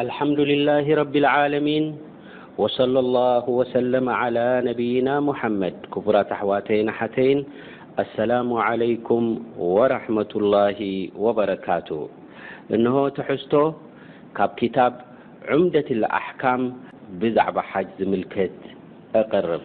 ኣልሓምዱሊላሂ ረቢል ዓለሚን ወሰለላሁ ወሰለመ ዓላ ነቢይና ሙሓመድ ክቡራት ኣሕዋተይን ኣሓተይን ኣሰላሙ ዓለይኩም ወረሕመቱላሂ ወበረካቱ እንሆ ትሕዝቶ ካብ ኪታብ ዑምደቲል ኣሕካም ብዛዕባ ሓጅ ዝምልከት እቅርብ።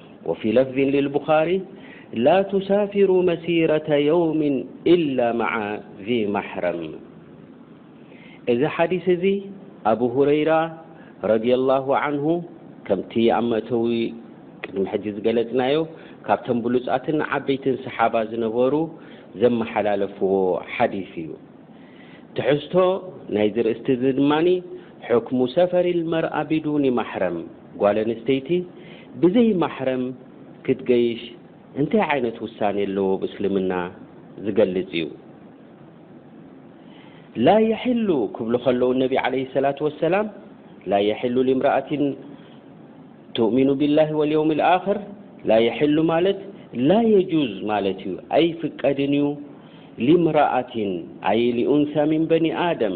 ወፊ ለፍዚን ልልቡኻሪ ላ ቱሳፊሩ መሲረተ የውሚን ኢላ መዓ ዚ ማሕረም እዚ ሓዲስ እዚ ኣቡ ሁረይራ ረዲየላሁ ዓንሁ ከምቲ ኣብ መእተዊ ቅድሚ ሕጂ ዝገለጽናዮ ካብቶም ብሉጻትን ዓበይትን ሰሓባ ዝነበሩ ዘመሓላለፍዎ ሓዲስ እዩ ትሕዝቶ ናይዚ ርእስቲ እዚ ድማ ሕክሙ ሰፈሪ ልመርኣ ቢዱኒ ማሕረም ጓል ኣንስተይቲ ብዘይ ማሕረም ክትገይሽ እንታይ ዓይነት ውሳኔ ኣለዎ ብ እስልምና ዝገልጽ እዩ ላ የሒሉ ክብሉ ከለዉ ነቢ ዓለይሂ ሰላቱ ወሰላም ላ የሒሉ ሊምራኣቲን ቱእሚኑ ቢላሂ ወልየውሚል ኣኽር ላ የሒሉ ማለት ላ የጁዝ ማለት እዩ ኣይፍቀድን እዩ ሊምራኣቲን ኣይ ሊኡንሳ ሚን በኒ ኣደም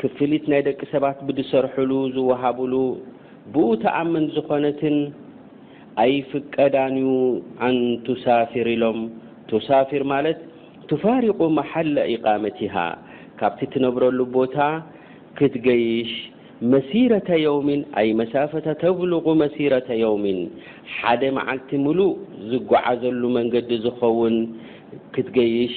ክፍሊት ናይ ደቂ ሰባት ብድሰርሑሉ ዝወሃቡሉ ብኡ ተኣምን ዝኾነትን ኣይፍቀዳን እዩ ኣን ቱሳፊር ኢሎም ቱሳፊር ማለት ቱፋሪቁ መሓለ ኢቃመቲሃ ካብቲ ትነብረሉ ቦታ ክትገይሽ መሲረተ የውሚን ኣይ መሳፈተ ተብሉቁ መሲረተ የውሚን ሓደ መዓልቲ ምሉእ ዝጎዓዘሉ መንገዲ ዝኸውን ክትገይሽ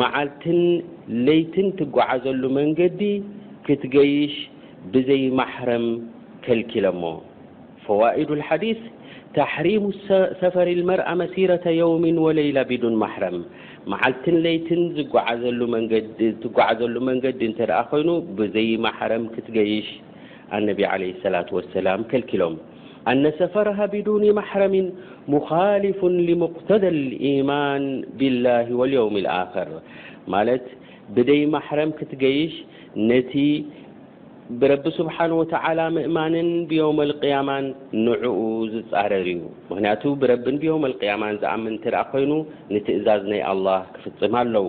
መዓልትን ለይትን ትጓዓዘሉ መንገዲ ክትገይሽ ብዘይ ማሕረም ከልኪለሞ። ፈዋኢዱ ልሓዲስ፣ ታሕሪሙ ሰፈሪ ልመርኣ መሲረተ የውሚን ወለይላ ቢዱን ማሕረም፣ መዓልትን ለይትን ዝጓዓዘሉ መንገዲ ትጓዓዘሉ መንገዲ እንተድኣ ኮይኑ ብዘይ ማሕረም ክትገይሽ ኣነቢ ዓለይሂ ሰላቱ ወሰላም ከልኪሎም። ኣነ ሰፈረሃ ቢዱኒ ማሕረሚን ሙኻሊፉን ሊሙቅተደል ኢማን ቢላሂ ወልየውሚል ኣኽር ማለት ብደይ ማሕረም ክትገይሽ ነቲ ብረቢ ስብሓነሁ ወተዓላ ምእማንን ብየውመል ቅያማን ንዑኡ ዝጻረር እዩ ምኽንያቱ ብረብን ብየውመል ቅያማን ዝኣምን እንተድኣ ኮይኑ ንትእዛዝ ናይ ኣላህ ክፍጽም ኣለዉ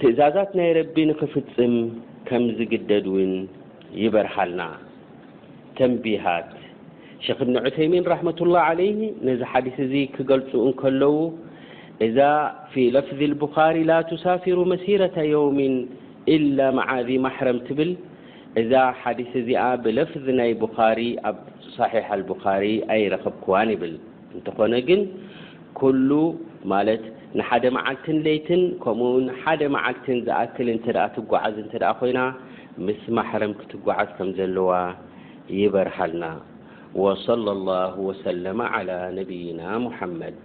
ትእዛዛት ናይ ረቢ ንኽፍጽም ከም ዝግደድ ውን ይበርሃልና። ተንቢሃት፣ ሸኽ እብኒ ዑሰይሚን ራሕመቱላህ ዓለይህ ነዚ ሓዲስ እዚ ክገልጹ እንከለዉ እዛ ፊ ለፍዚ ልቡኻሪ ላ ቱሳፊሩ መሲረተ የውሚን ኢላ መዓ ዚ ማሕረም ትብል እዛ ሓዲስ እዚኣ ብለፍዝ ናይ ቡኻሪ ኣብ ሰሒሕ ኣልቡኻሪ ኣይረኸብክዋን ይብል። እንተኾነ ግን ኩሉ ማለት ንሓደ መዓልትን ለይትን ከምኡውን ሓደ መዓልትን ዝኣክል እንተ ትጓዓዝ እንተ ኮይና ምስ ማሕረም ክትጓዓዝ ከም ዘለዋ ይበርሃልና ወሰለ ላሁ ወሰለመ ዓላ ነብይና ሙሓመድ።